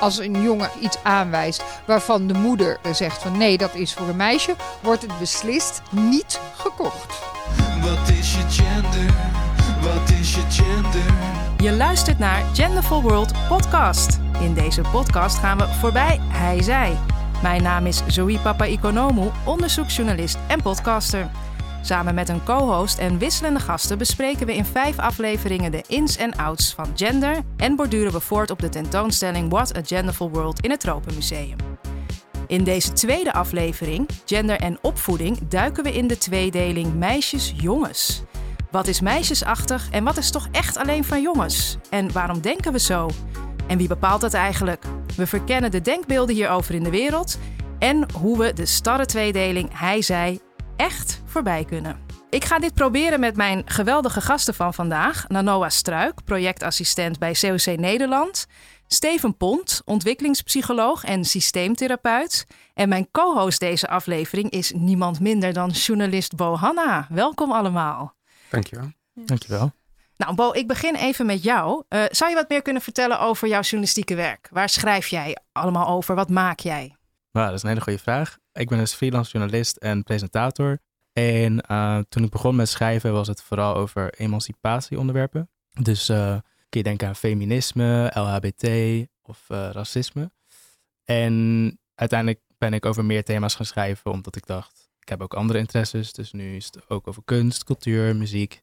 Als een jongen iets aanwijst waarvan de moeder zegt van nee, dat is voor een meisje, wordt het beslist niet gekocht. Wat is je gender? Wat is je gender? Je luistert naar Genderful World podcast. In deze podcast gaan we voorbij hij-zij. Mijn naam is Zoe Papa Economou, onderzoeksjournalist en podcaster. Samen met een co-host en wisselende gasten bespreken we in vijf afleveringen de ins en outs van gender en borduren we voort op de tentoonstelling What a Genderful World in het Tropenmuseum. In deze tweede aflevering, Gender en Opvoeding, duiken we in de tweedeling Meisjes-Jongens. Wat is meisjesachtig en wat is toch echt alleen van jongens? En waarom denken we zo? En wie bepaalt dat eigenlijk? We verkennen de denkbeelden hierover in de wereld en hoe we de starre tweedeling hij-zij echt voorbij kunnen. Ik ga dit proberen met mijn geweldige gasten van vandaag. Nanoa Struik, projectassistent bij COC Nederland. Steven Pont, ontwikkelingspsycholoog en systeemtherapeut. En mijn co-host deze aflevering is niemand minder dan journalist Bo Hanna. Welkom allemaal. Dankjewel. Dankjewel. Nou, Bo, ik begin even met jou. Uh, zou je wat meer kunnen vertellen over jouw journalistieke werk? Waar schrijf jij allemaal over? Wat maak jij? Nou, dat is een hele goede vraag. Ik ben dus freelance journalist en presentator. En uh, toen ik begon met schrijven was het vooral over emancipatieonderwerpen. Dus uh, kun je denken aan feminisme, LHBT of uh, racisme. En uiteindelijk ben ik over meer thema's gaan schrijven, omdat ik dacht, ik heb ook andere interesses. Dus nu is het ook over kunst, cultuur, muziek,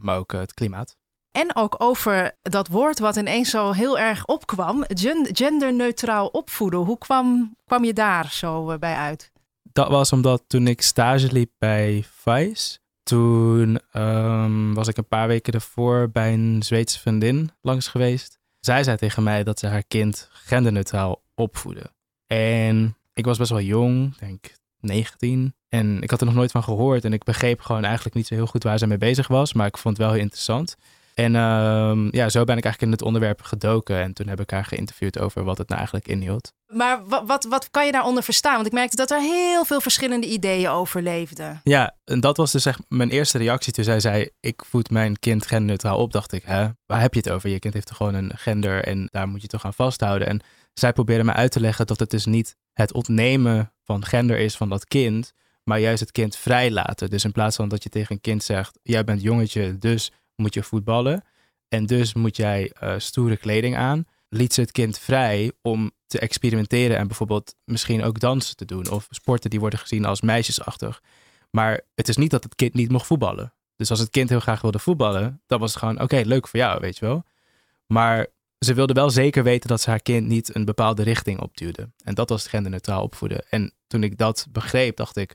maar ook het klimaat. En ook over dat woord wat ineens zo heel erg opkwam, genderneutraal opvoeden. Hoe kwam, kwam je daar zo bij uit? Dat was omdat toen ik stage liep bij Vice, toen um, was ik een paar weken ervoor bij een Zweedse vriendin langs geweest. Zij zei tegen mij dat ze haar kind genderneutraal opvoedde. En ik was best wel jong, denk 19. En ik had er nog nooit van gehoord. En ik begreep gewoon eigenlijk niet zo heel goed waar ze mee bezig was. Maar ik vond het wel heel interessant. En uh, ja, zo ben ik eigenlijk in het onderwerp gedoken. En toen heb ik haar geïnterviewd over wat het nou eigenlijk inhield. Maar wat, wat, wat kan je daaronder verstaan? Want ik merkte dat er heel veel verschillende ideeën over leefden. Ja, en dat was dus echt mijn eerste reactie toen zij zei... ik voed mijn kind genderneutraal op. Dacht ik, hè, waar heb je het over? Je kind heeft toch gewoon een gender en daar moet je toch aan vasthouden. En zij probeerde me uit te leggen dat het dus niet het ontnemen van gender is van dat kind... maar juist het kind vrijlaten. Dus in plaats van dat je tegen een kind zegt... jij bent jongetje, dus moet je voetballen. En dus moet jij uh, stoere kleding aan. Liet ze het kind vrij om te experimenteren en bijvoorbeeld misschien ook dansen te doen. Of sporten die worden gezien als meisjesachtig. Maar het is niet dat het kind niet mocht voetballen. Dus als het kind heel graag wilde voetballen, dan was het gewoon oké, leuk voor jou, weet je wel. Maar ze wilde wel zeker weten dat ze haar kind niet een bepaalde richting opduwde. En dat was genderneutraal opvoeden. En toen ik dat begreep, dacht ik,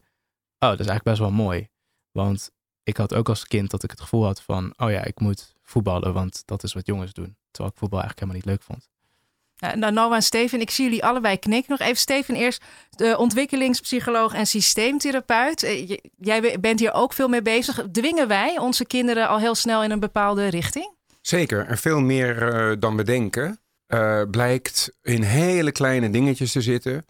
oh, dat is eigenlijk best wel mooi. Want ik had ook als kind dat ik het gevoel had van, oh ja, ik moet voetballen, want dat is wat jongens doen. Terwijl ik voetbal eigenlijk helemaal niet leuk vond. Ja, nou, Noah en Steven, ik zie jullie allebei knikken. Nog even Steven eerst, de ontwikkelingspsycholoog en systeemtherapeut. Eh, jij bent hier ook veel mee bezig. Dwingen wij onze kinderen al heel snel in een bepaalde richting? Zeker, en veel meer uh, dan bedenken. Uh, blijkt in hele kleine dingetjes te zitten.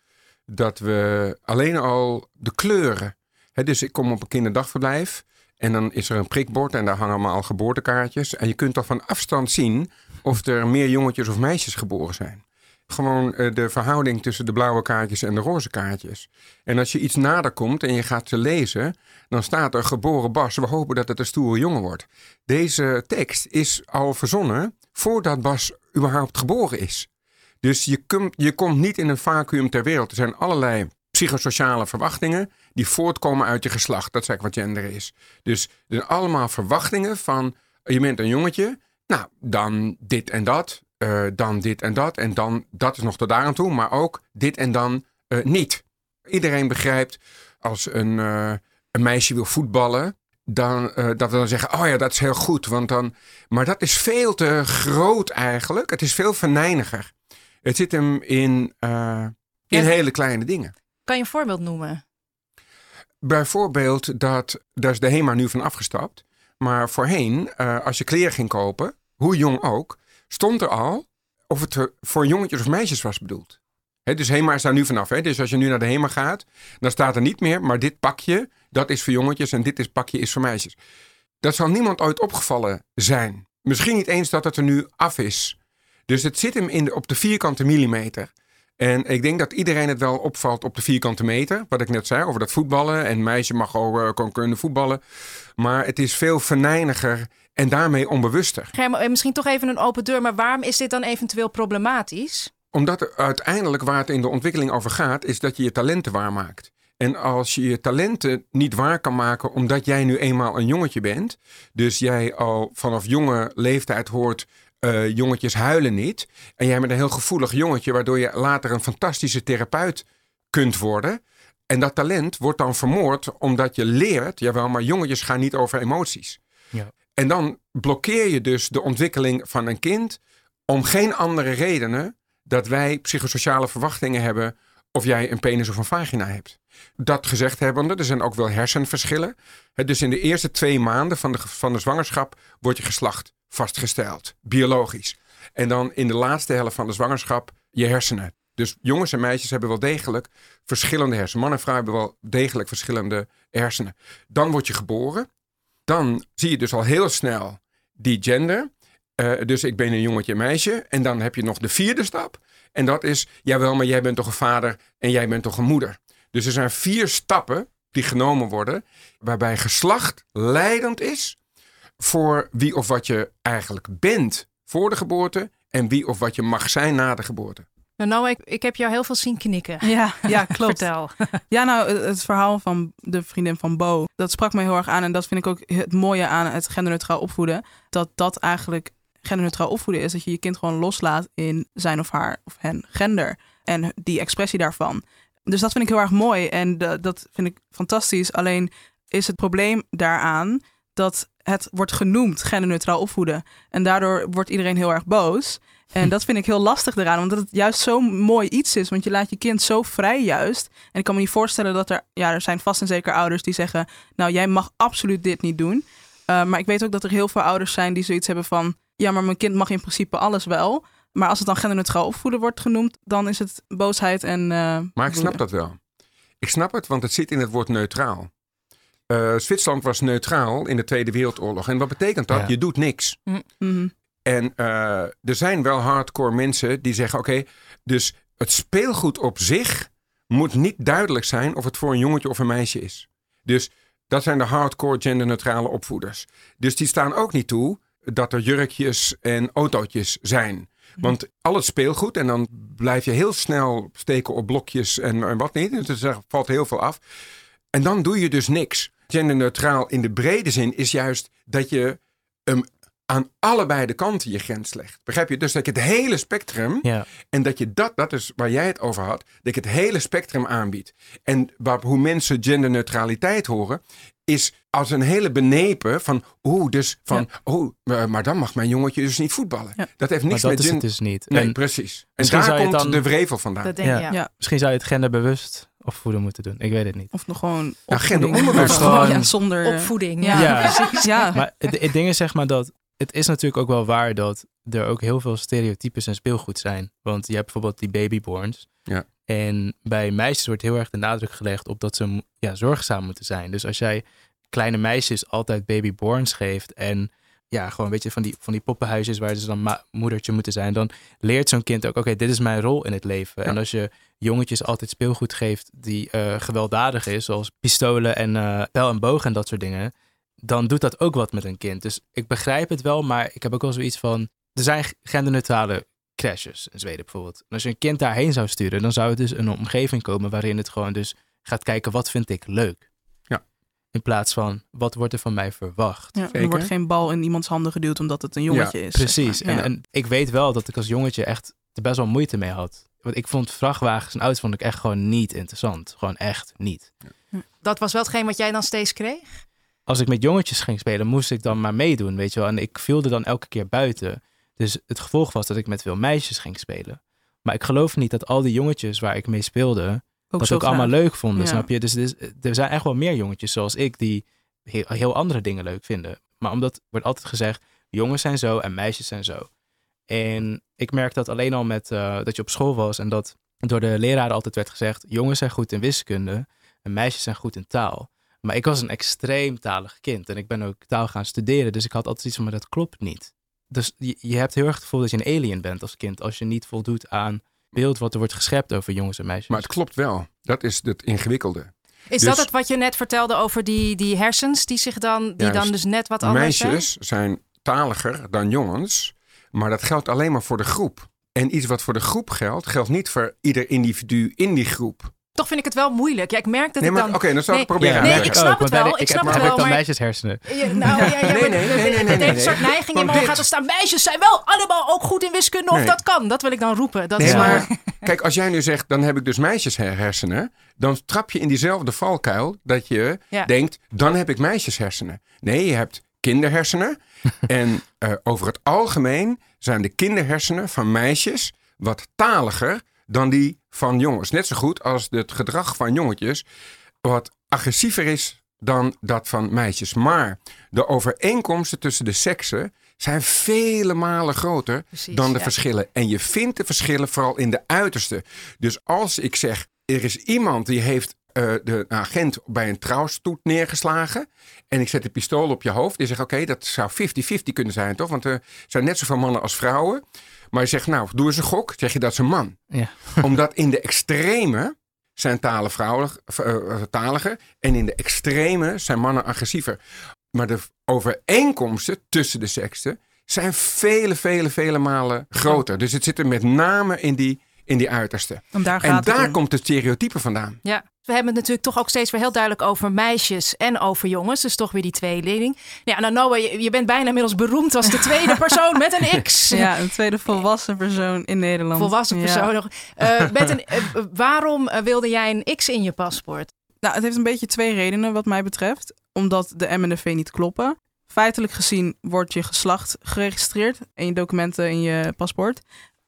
Dat we alleen al de kleuren. Hè, dus ik kom op een kinderdagverblijf. En dan is er een prikbord en daar hangen allemaal geboortekaartjes. En je kunt toch van afstand zien of er meer jongetjes of meisjes geboren zijn. Gewoon uh, de verhouding tussen de blauwe kaartjes en de roze kaartjes. En als je iets nader komt en je gaat ze lezen, dan staat er geboren Bas. We hopen dat het een stoere jongen wordt. Deze tekst is al verzonnen voordat Bas überhaupt geboren is. Dus je, komt je komt niet in een vacuüm ter wereld. Er zijn allerlei psychosociale verwachtingen die voortkomen uit je geslacht. Dat is eigenlijk wat gender is. Dus er zijn allemaal verwachtingen van je bent een jongetje, nou dan dit en dat, uh, dan dit en dat en dan dat is nog tot daar aan toe, maar ook dit en dan uh, niet. Iedereen begrijpt als een, uh, een meisje wil voetballen, dan, dat we dan zeggen, oh ja, dat is heel goed. Want dan, maar dat is veel te groot eigenlijk. Het is veel verneiniger. Het zit hem in, in hele kleine dingen. Kan je een voorbeeld noemen? Bijvoorbeeld dat, daar is de HEMA nu van afgestapt. Maar voorheen, uh, als je kleren ging kopen, hoe jong ook, stond er al of het voor jongetjes of meisjes was bedoeld. He, dus HEMA is daar nu vanaf. He. Dus als je nu naar de HEMA gaat, dan staat er niet meer, maar dit pakje, dat is voor jongetjes en dit is, pakje is voor meisjes. Dat zal niemand ooit opgevallen zijn. Misschien niet eens dat het er nu af is. Dus het zit hem in de, op de vierkante millimeter. En ik denk dat iedereen het wel opvalt op de vierkante meter. Wat ik net zei over dat voetballen. En meisje mag ook uh, kan kunnen voetballen. Maar het is veel venijniger en daarmee onbewuster. Germo, misschien toch even een open deur. Maar waarom is dit dan eventueel problematisch? Omdat uiteindelijk waar het in de ontwikkeling over gaat, is dat je je talenten waarmaakt. En als je je talenten niet waar kan maken omdat jij nu eenmaal een jongetje bent, dus jij al vanaf jonge leeftijd hoort uh, jongetjes huilen niet, en jij bent een heel gevoelig jongetje, waardoor je later een fantastische therapeut kunt worden. En dat talent wordt dan vermoord omdat je leert, jawel, maar jongetjes gaan niet over emoties. Ja. En dan blokkeer je dus de ontwikkeling van een kind om geen andere redenen dat wij psychosociale verwachtingen hebben of jij een penis of een vagina hebt. Dat gezegd hebbende, er zijn ook wel hersenverschillen. Dus in de eerste twee maanden van de, van de zwangerschap wordt je geslacht vastgesteld, biologisch. En dan in de laatste helft van de zwangerschap je hersenen. Dus jongens en meisjes hebben wel degelijk verschillende hersenen. Man en vrouw hebben wel degelijk verschillende hersenen. Dan word je geboren. Dan zie je dus al heel snel die gender. Uh, dus ik ben een jongetje meisje. En dan heb je nog de vierde stap. En dat is, jawel, maar jij bent toch een vader en jij bent toch een moeder. Dus er zijn vier stappen die genomen worden, waarbij geslacht leidend is voor wie of wat je eigenlijk bent voor de geboorte en wie of wat je mag zijn na de geboorte. Nou, nou ik, ik heb jou heel veel zien knikken. Ja, ja klopt. Vertel. Ja, nou, het verhaal van de vriendin van Bo, dat sprak me heel erg aan. En dat vind ik ook het mooie aan het genderneutraal opvoeden. Dat dat eigenlijk genderneutraal opvoeden is dat je je kind gewoon loslaat in zijn of haar of hen gender en die expressie daarvan. Dus dat vind ik heel erg mooi en dat vind ik fantastisch. Alleen is het probleem daaraan dat het wordt genoemd genderneutraal opvoeden. En daardoor wordt iedereen heel erg boos. En dat vind ik heel lastig eraan, omdat het juist zo'n mooi iets is. Want je laat je kind zo vrij juist. En ik kan me niet voorstellen dat er, ja, er zijn vast en zeker ouders die zeggen, nou jij mag absoluut dit niet doen. Uh, maar ik weet ook dat er heel veel ouders zijn die zoiets hebben van, ja, maar mijn kind mag in principe alles wel. Maar als het dan genderneutraal opvoeden wordt genoemd, dan is het boosheid en. Uh, maar ik snap dat wel. Ik snap het, want het zit in het woord neutraal. Uh, Zwitserland was neutraal in de Tweede Wereldoorlog. En wat betekent dat? Je doet niks. Mm -hmm. En uh, er zijn wel hardcore mensen die zeggen: oké, dus het speelgoed op zich moet niet duidelijk zijn of het voor een jongetje of een meisje is. Dus dat zijn de hardcore genderneutrale opvoeders. Dus die staan ook niet toe dat er jurkjes en autootjes zijn. Mhm. Want al het speelgoed, en dan blijf je heel snel steken op blokjes en, en wat niet. Dus er valt heel veel af. En dan doe je dus niks. Genderneutraal in de brede zin is juist dat je um, aan allebei de kanten je grens legt. Begrijp je? Dus dat je het hele spectrum, ja. en dat je dat, dat is waar jij het over had, dat je het hele spectrum aanbiedt. En waar, hoe mensen genderneutraliteit horen, is als een hele benepen van, oeh, dus van, ja. oh, maar dan mag mijn jongetje dus niet voetballen. Ja. Dat heeft niks maar dat met is het dus niet. Nee, en precies. En daar komt dan... de wrevel vandaan. Dat denk, ja. ja. Misschien zou je het genderbewust opvoeden moeten doen. Ik weet het niet. Of nog gewoon ja, genderonbewust. Gewoon ja, zonder opvoeding. Ja, ja. precies. Ja. Maar het, het ding is zeg maar dat het is natuurlijk ook wel waar dat er ook heel veel stereotypes en speelgoed zijn. Want je hebt bijvoorbeeld die babyborns. Ja. En bij meisjes wordt heel erg de nadruk gelegd op dat ze ja, zorgzaam moeten zijn. Dus als jij kleine meisjes altijd babyborns geeft en ja, gewoon een beetje van die, van die poppenhuisjes waar ze dan moedertje moeten zijn, dan leert zo'n kind ook, oké, dit is mijn rol in het leven. Ja. En als je jongetjes altijd speelgoed geeft die uh, gewelddadig is, zoals pistolen en uh, pijl en boog en dat soort dingen, dan doet dat ook wat met een kind. Dus ik begrijp het wel, maar ik heb ook wel zoiets van, er zijn genderneutrale crashes in Zweden bijvoorbeeld. En als je een kind daarheen zou sturen, dan zou het dus een omgeving komen waarin het gewoon dus gaat kijken, wat vind ik leuk? In plaats van, wat wordt er van mij verwacht? Ja, er wordt geen bal in iemands handen geduwd omdat het een jongetje ja, is. Precies. Zeg maar. en, en, ik weet wel dat ik als jongetje echt er best wel moeite mee had. Want ik vond vrachtwagens en auto's vond ik echt gewoon niet interessant. Gewoon echt niet. Ja. Dat was wel hetgeen wat jij dan steeds kreeg? Als ik met jongetjes ging spelen, moest ik dan maar meedoen, weet je wel. En ik viel er dan elke keer buiten. Dus het gevolg was dat ik met veel meisjes ging spelen. Maar ik geloof niet dat al die jongetjes waar ik mee speelde, ook dat ook graag. allemaal leuk vonden, ja. snap je? Dus, dus, er zijn echt wel meer jongetjes zoals ik die heel, heel, andere dingen leuk vinden. Maar omdat wordt altijd gezegd, jongens zijn zo en meisjes zijn zo. En ik merk dat alleen al met uh, dat je op school was en dat door de leraren altijd werd gezegd, jongens zijn goed in wiskunde en meisjes zijn goed in taal. Maar ik was een extreem talig kind en ik ben ook taal gaan studeren, dus ik had altijd iets van, maar dat klopt niet. Dus je, je hebt heel erg het gevoel dat je een alien bent als kind. Als je niet voldoet aan beeld wat er wordt geschept over jongens en meisjes. Maar het klopt wel. Dat is het ingewikkelde. Is Dus- dat het wat je net vertelde over die, die hersens die zich dan, die Juist. dan dus net wat anders zijn? Meisjes zijn taliger dan jongens, maar dat geldt alleen maar voor de groep. En iets wat voor de groep geldt, geldt niet voor ieder individu in die groep. Toch vind ik het wel moeilijk. Ja, ik merk dat Nee, ik maar dan... oké, dan zal ik Nee, het proberen nee, ik leggen. snap het wel, ik heb, snap het wel, ik dan maar- meisjeshersenen. Ja, nou, ja, ja, Nee, maar nee, nee, nee, nee, het nee, heeft een soort neiging in dit- gaat er staan. Meisjes zijn wel allemaal ook goed in wiskunde of dat kan. Dat wil ik dan roepen. Dat is maar... kijk, als jij nu zegt, dan heb ik dus meisjeshersenen, dan trap je in diezelfde valkuil dat je denkt, dan heb ik meisjeshersenen. Nee, je hebt kinderhersenen. en eh, over het algemeen zijn de kinderhersenen van meisjes wat taliger dan die van jongens. Net zo goed als het gedrag van jongetjes wat agressiever is dan dat van meisjes. Maar de overeenkomsten tussen de seksen zijn vele malen groter Precies, dan de ja. verschillen. En je vindt de verschillen vooral in de uiterste. Dus als ik zeg, er is iemand die heeft eh, de agent bij een trouwstoet neergeslagen. En ik zet de pistool op je hoofd. Die zegt, oké, dat zou 50-50 kunnen zijn, toch? Want er zijn net zoveel mannen als vrouwen. Maar je zegt, nou, doe eens een gok. Zeg je, dat is een man. Ja. Omdat in de extreme zijn talen vrouwelijk, eh, eh, taliger. En in de extreme zijn mannen agressiever. Maar de overeenkomsten tussen de seksen zijn vele, vele, vele malen groter. Dus het zit er met name in die, in die uiterste. En daar En komt het stereotype vandaan. Ja, we hebben het natuurlijk toch ook steeds weer heel duidelijk over meisjes en over jongens. Dus toch weer die tweeling. Ja, nou Noah, je, je bent bijna inmiddels beroemd als de tweede persoon met een X. Ja, een tweede volwassen persoon in Nederland. Volwassen persoon nog. Eh, met een, eh, waarom eh, wilde jij een X in je paspoort? Nou, het heeft een beetje twee redenen wat mij betreft. Omdat de M en de V niet kloppen. Feitelijk gezien wordt je geslacht geregistreerd in je documenten in je paspoort.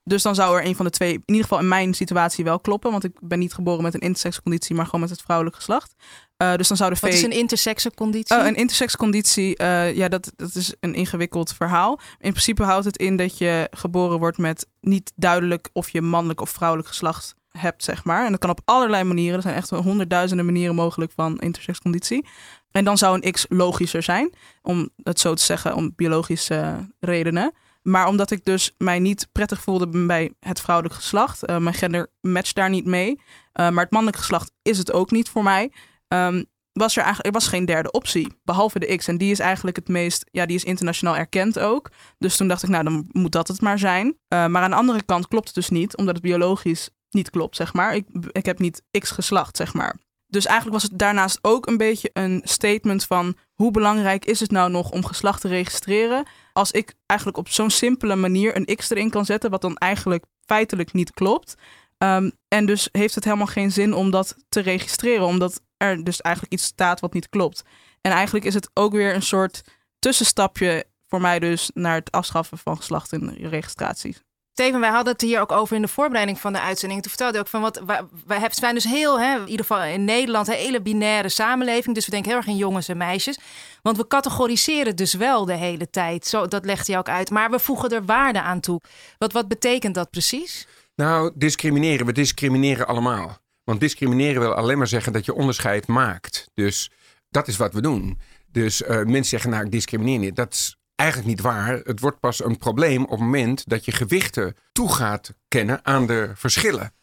Dus dan zou er een van de twee, in ieder geval in mijn situatie, wel kloppen. Want ik ben niet geboren met een intersexconditie, maar gewoon met het vrouwelijk geslacht. Eh, dus dan zou de V... Wat is een intersexconditie? Oh, een intersexconditie, eh ja, dat, dat is een ingewikkeld verhaal. In principe houdt het in dat je geboren wordt met niet duidelijk of je mannelijk of vrouwelijk geslacht hebt, zeg maar. En dat kan op allerlei manieren. Er zijn echt honderdduizenden manieren mogelijk van intersexconditie. En dan zou een X logischer zijn, om het zo te zeggen, om biologische redenen. Maar omdat ik dus mij niet prettig voelde bij het vrouwelijk geslacht, eh, mijn gender matcht daar niet mee. Eh, maar het mannelijk geslacht is het ook niet voor mij. Ehm, was er eigenlijk er was geen derde optie, behalve de X. En die is eigenlijk het meest, ja, die is internationaal erkend ook. Dus toen dacht ik, nou, dan moet dat het maar zijn. Eh, maar aan de andere kant klopt het dus niet, omdat het biologisch niet klopt, zeg maar. Ik, ik heb niet X geslacht, zeg maar. Dus eigenlijk was het daarnaast ook een beetje een statement van hoe belangrijk is het nou nog om geslacht te registreren als ik eigenlijk op zo'n simpele manier een X erin kan zetten, wat dan eigenlijk feitelijk niet klopt. Ehm, en dus heeft het helemaal geen zin om dat te registreren, omdat er dus eigenlijk iets staat wat niet klopt. En eigenlijk is het ook weer een soort tussenstapje voor mij dus naar het afschaffen van geslacht registraties. Steven, wij hadden het hier ook over in de voorbereiding van de uitzending. Toen vertelde je ook van wat hebben- zijn dus heel, hè, in ieder geval in Nederland, een hele binaire samenleving. Dus we denken heel erg in jongens en meisjes. Want we categoriseren dus wel de hele tijd. Zo, dat legt hij ook uit. Maar we voegen er waarde aan toe. Wat, wat betekent dat precies? Nou, discrimineren. We discrimineren allemaal. Want discrimineren wil alleen maar zeggen dat je onderscheid maakt. Dus dat is wat we doen. Dus eh, mensen zeggen, nou, ik discrimineer niet. Dat is eigenlijk niet waar. Het wordt pas een probleem op het moment dat je gewichten toe gaat kennen aan de verschillen.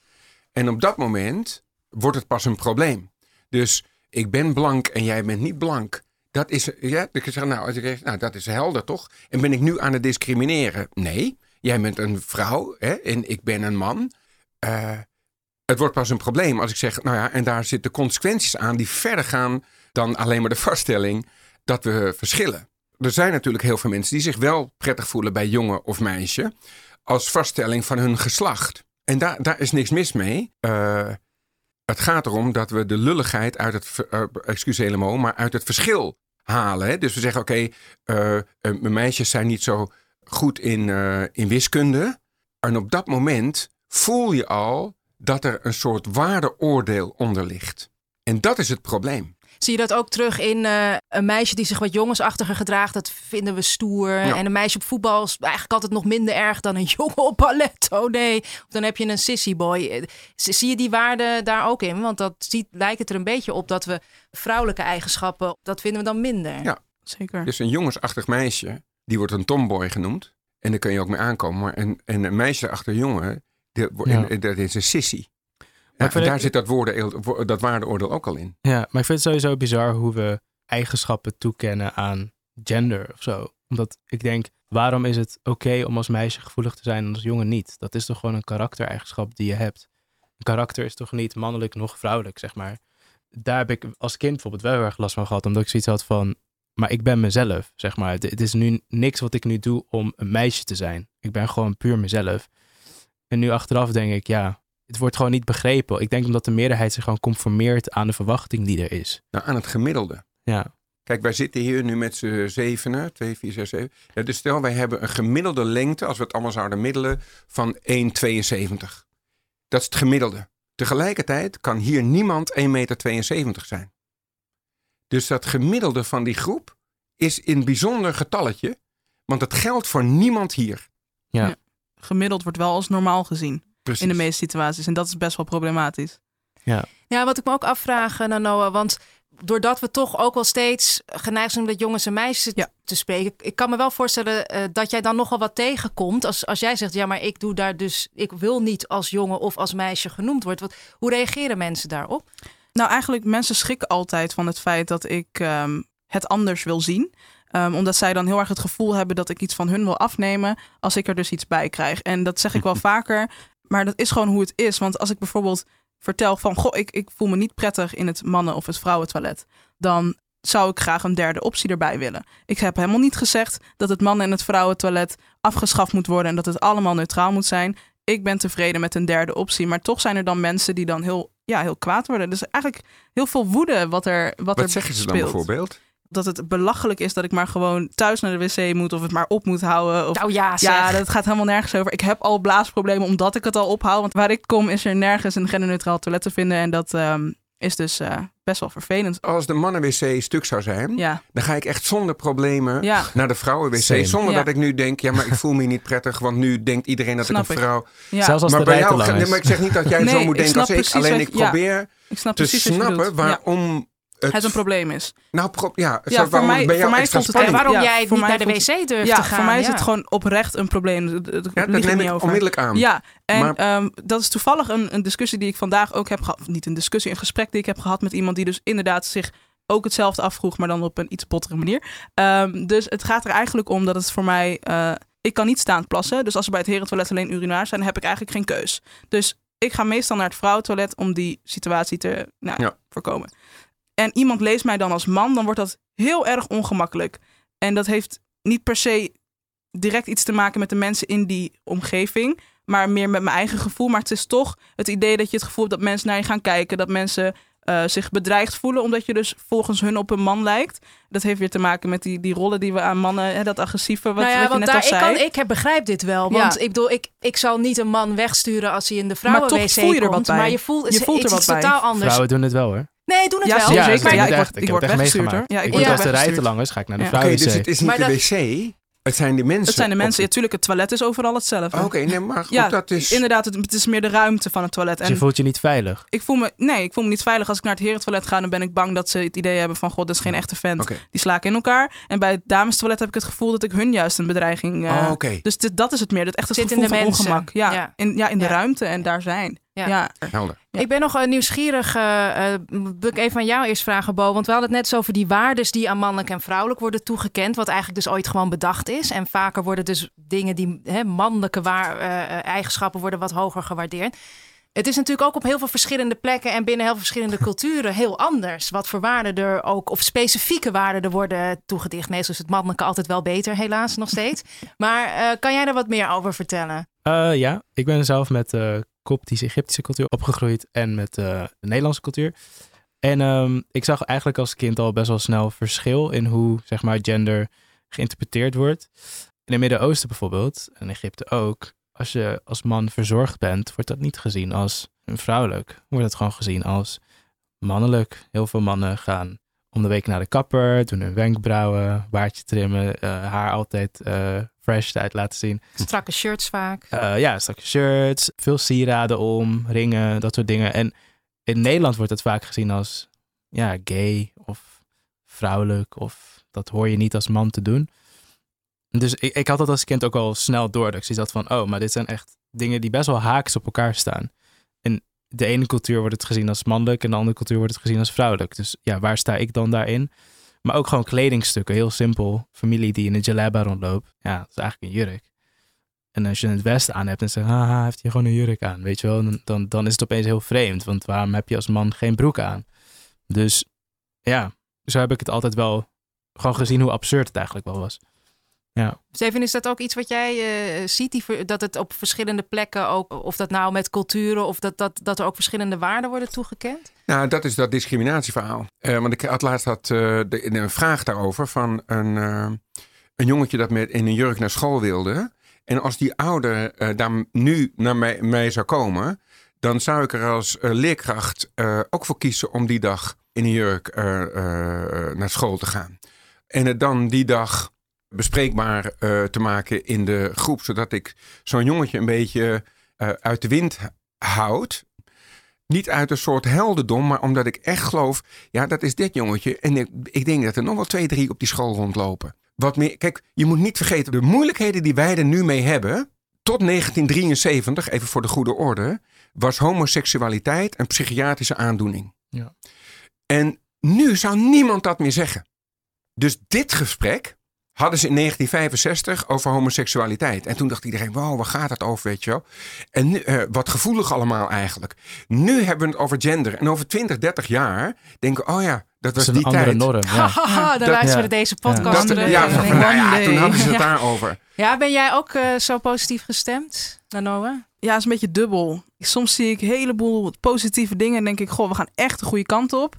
En op dat moment wordt het pas een probleem. Dus ik ben blank en jij bent niet blank. Dat is, ja, ik zeg, nou, nou, dat is helder toch? En ben ik nu aan het discrimineren? Nee, jij bent een vrouw hè, en ik ben een man. Eh, het wordt pas een probleem als ik zeg, nou ja, en daar zitten consequenties aan die verder gaan dan alleen maar de vaststelling dat we verschillen. Er zijn natuurlijk heel veel mensen die zich wel prettig voelen bij jongen of meisje als vaststelling van hun geslacht. En daar, daar is niks mis mee. Eh, het gaat erom dat we de lulligheid uit het, helemaal, maar uit het verschil halen. Hè? Dus we zeggen, oké, eh, eh, meisjes zijn niet zo goed in, in wiskunde. En op dat moment voel je al dat er een soort waardeoordeel onder ligt. En dat is het probleem. Zie je dat ook terug in eh, een meisje die zich wat jongensachtiger gedraagt? Dat vinden we stoer. Ja. En een meisje op voetbal is eigenlijk altijd nog minder erg dan een jongen op ballet. Oh nee. Of dan heb je een sissyboy. Eh, z- Zie je die waarde daar ook in? Want dat ziet, lijkt het er een beetje op dat we vrouwelijke eigenschappen, dat vinden we dan minder. Ja. Zeker. Dus een jongensachtig meisje, die wordt een tomboy genoemd. En daar kun je ook mee aankomen. Maar en, en een meisje achter een jongen, Ja. en- dat is een sissy. En daar zit dat, woorden, dat waardeoordeel ook al in. Ja, maar ik vind het sowieso bizar hoe we eigenschappen toekennen aan gender of zo. Omdat ik denk, waarom is het oké om als meisje gevoelig te zijn en als jongen niet? Dat is toch gewoon een karaktereigenschap die je hebt. Een karakter is toch niet mannelijk nog vrouwelijk, zeg maar. Daar heb ik als kind bijvoorbeeld wel heel erg last van gehad, omdat ik zoiets had van, maar ik ben mezelf, zeg maar. Het is nu niks wat ik nu doe om een meisje te zijn. Ik ben gewoon puur mezelf. En nu achteraf denk ik, ja, het wordt gewoon niet begrepen. Ik denk omdat de meerderheid zich gewoon conformeert aan de verwachting die er is. Nou, aan het gemiddelde. Ja, Kijk, wij zitten hier nu met z'n zevenen, 2, 4, 6, 7. Ja, dus stel, wij hebben een gemiddelde lengte, als we het allemaal zouden middelen, van 1,72. Dat is het gemiddelde. Tegelijkertijd kan hier niemand 1,72 meter zijn. Dus dat gemiddelde van die groep is in bijzonder getalletje, want het geldt voor niemand hier. ja. Ja. Gemiddeld wordt wel als normaal gezien Precies. in de meeste situaties. En dat is best wel problematisch. Ja, wat ik me ook afvraag, eh, Noah, want doordat we toch ook wel steeds geneigd zijn om met jongens en meisjes Ja. te spreken, ik kan me wel voorstellen eh, dat jij dan nogal wat tegenkomt als, als jij zegt, ja, maar ik doe daar dus, ik wil niet als jongen of als meisje genoemd worden. Wat, hoe reageren mensen daarop? Nou, eigenlijk, mensen schrikken altijd van het feit dat ik ehm, het anders wil zien. Ehm, omdat zij dan heel erg het gevoel hebben dat ik iets van hun wil afnemen als ik er dus iets bij krijg. En dat zeg ik wel vaker, maar dat is gewoon hoe het is. Want als ik bijvoorbeeld vertel van, goh, ik, ik voel me niet prettig in het mannen- of het vrouwentoilet, dan zou ik graag een derde optie erbij willen. Ik heb helemaal niet gezegd dat het mannen- en het vrouwentoilet afgeschaft moet worden en dat het allemaal neutraal moet zijn. Ik ben tevreden met een derde optie, maar toch zijn er dan mensen die dan heel, ja, heel kwaad worden. Dus eigenlijk heel veel woede wat er, wat er Wat zeggen ze dan speelt. bijvoorbeeld? Dat het belachelijk is dat ik maar gewoon thuis naar de wc moet of het maar op moet houden. Of Nou ja, zeg. ja, dat gaat helemaal nergens over. Ik heb al blaasproblemen omdat ik het al ophoud. Want waar ik kom is er nergens een genderneutraal toilet te vinden. En dat ehm, is dus eh, best wel vervelend. Als de mannen-wc stuk zou zijn, Ja, dan ga ik echt zonder problemen ja. naar de vrouwen-wc. Zonder Ja. dat ik nu denk, ja, maar ik voel me niet prettig, want nu denkt iedereen dat Snap ik een ik. vrouw... ja. Zelfs als maar de bij jou, lang nee, is. maar ik zeg niet dat jij Nee, zo moet ik denken snap als ik. Alleen ik probeer ik snap te snappen waarom het... Het een probleem is. Nou, pro- ja, voor waarom mij- het voor mij het waarom Ja, jij voor niet naar de wc durft Ja, te gaan. voor mij is ja. het gewoon oprecht een probleem. Dat- dat- Ja, neem niet ik over. onmiddellijk aan. Ja, en Maar- ehm, dat is toevallig een, een discussie die ik vandaag ook heb gehad. Niet een discussie, een gesprek die ik heb gehad met iemand die dus inderdaad zich ook hetzelfde afvroeg, maar dan op een iets bottere manier. Ehm, dus het gaat er eigenlijk om dat het voor mij. eh, ik kan niet staand plassen. Dus als er bij het herentoilet alleen urinaars zijn, dan heb ik eigenlijk geen keus. Dus ik ga meestal naar het vrouwentoilet om die situatie te nou, Ja. voorkomen. En iemand leest mij dan als man, dan wordt dat heel erg ongemakkelijk. En dat heeft niet per se direct iets te maken met de mensen in die omgeving, maar meer met mijn eigen gevoel. Maar het is toch het idee dat je het gevoel hebt dat mensen naar je gaan kijken, dat mensen eh, zich bedreigd voelen omdat je dus volgens hun op een man lijkt. Dat heeft weer te maken met die, die rollen die we aan mannen, hè, dat agressieve, wat, nou ja, wat je want net daar, al zei. Ik, kan, ik heb, begrijp dit wel. Want Ja. ik bedoel, ik, ik zal niet een man wegsturen als hij in de Maar vrouwen toch voel je er wat komt. bij. Maar je voelt, Je voelt er is wat bij. totaal anders. Vrouwen doen het wel hoor. Nee, doen het Ja, wel. Ja, zeker. ik Ja, ik word- echt, ik ik word echt weggestuurd, meegemaakt. hoor. Ja, ik ik word word als de rij te lang is, ga ik naar de Ja. Oké, dus het is niet Maar de dat- wc, het zijn de mensen. Het zijn de op- mensen. Natuurlijk, het toilet is overal hetzelfde. Oké, nee, maar goed, Ja, dat is... Inderdaad, het, het is meer de ruimte van het toilet. Dus En je voelt je niet veilig. ik voel me, nee, ik voel me niet veilig als ik naar het herentoilet ga. Dan ben ik bang dat ze het idee hebben van, god, dat is geen echte vent. Die sla ik in elkaar. En bij het damestoilet heb ik het gevoel dat ik hun juist een bedreiging... eh, Oh, oké. Dus dit, dat is het meer, dat echt het Zit in gevoel de van mensen. ongemak. Ja, Ja. In, ja, in de Ja. ruimte en daar zijn. Ja. Ja. Helder. Ja. Ik ben nog eh, nieuwsgierig. eh eh, wil ik even aan jou eerst vragen, Bo. Want we hadden het net zo over die waardes die aan mannelijk en vrouwelijk worden toegekend. Wat eigenlijk dus ooit gewoon bedacht is. En vaker worden dus dingen die hè, mannelijke waar, eh, eigenschappen worden wat hoger gewaardeerd. Het is natuurlijk ook op heel veel verschillende plekken en binnen heel veel verschillende culturen heel anders. Wat voor waarden er ook, of specifieke waarden er worden toegedicht. Meestal is het mannelijke altijd wel beter, helaas nog steeds. Maar eh, kan jij daar wat meer over vertellen? Eh, ja, ik ben zelf met uh, Koptisch-Egyptische cultuur opgegroeid en met uh, de Nederlandse cultuur. En um, ik zag eigenlijk als kind al best wel snel verschil in hoe zeg maar, gender geïnterpreteerd wordt. In het Midden-Oosten bijvoorbeeld, en Egypte ook, als je als man verzorgd bent, wordt dat niet gezien als vrouwelijk. Wordt het gewoon gezien als mannelijk. Heel veel mannen gaan om de week naar de kapper, doen hun wenkbrauwen, baardje trimmen, uh, haar altijd uh, fresh uit laten zien. Strakke shirts vaak. Uh, ja, strakke shirts, veel sieraden om, ringen, dat soort dingen. En in Nederland wordt het vaak gezien als ja, gay of vrouwelijk of dat hoor je niet als man te doen. Dus ik, ik had dat als kind ook al snel door. Dat ik zoiets had van, oh, maar dit zijn echt dingen die best wel haaks op elkaar staan. In de ene cultuur wordt het gezien als mannelijk en de andere cultuur wordt het gezien als vrouwelijk. Dus ja, waar sta ik dan daarin? Maar ook gewoon kledingstukken, heel simpel. Familie die in een jalaba rondloopt. Ja, dat is eigenlijk een jurk. En als je het Westen aan hebt en zegt, haha, heeft hij gewoon een jurk aan, weet je wel, dan, dan, dan is het opeens heel vreemd. Want waarom heb je als man geen broek aan? Dus ja, zo heb ik het altijd wel gewoon gezien hoe absurd het eigenlijk wel was. Ja. Steven, is dat ook iets wat jij eh, ziet, die, dat het op verschillende plekken ook, of dat nou met culturen, of dat, dat, dat er ook verschillende waarden worden toegekend? Nou, dat is dat discriminatieverhaal. Eh, want ik had laatst had, eh, de, een vraag daarover van een, eh, een jongetje dat met in een jurk naar school wilde. En als die ouder eh, daar nu naar mij, mij zou komen, dan zou ik er als leerkracht eh, ook voor kiezen om die dag in een jurk eh, eh, naar school te gaan. En het dan die dag bespreekbaar eh, te maken in de groep, zodat ik zo'n jongetje een beetje eh, uit de wind houd. Niet uit een soort heldendom, maar omdat ik echt geloof, ja, dat is dit jongetje. En ik, ik denk dat er nog wel twee, drie op die school rondlopen. Wat meer, kijk, je moet niet vergeten, de moeilijkheden die wij er nu mee hebben, tot 1973, even voor de goede orde, was homoseksualiteit een psychiatrische aandoening. Ja. En nu zou niemand dat meer zeggen. Dus dit gesprek hadden ze in 1965 over homoseksualiteit. En toen dacht iedereen, wow, waar gaat het over, weet je wel? En nu, eh, wat gevoelig allemaal eigenlijk. Nu hebben we het over gender. En over 20, 30 jaar denken we, oh ja, dat Dat was is een die andere tijd. norm. Ja. Haha, dan Dat- luisteren ja. we deze Ja. podcast Dat, terug. ja, van, nou toen hadden ze het Ja. daarover. Ja, ben jij ook eh, zo positief gestemd, Nanoa? Ja, het is een beetje dubbel. Soms zie ik een heleboel positieve dingen en denk ik, goh, we gaan echt de goede kant op.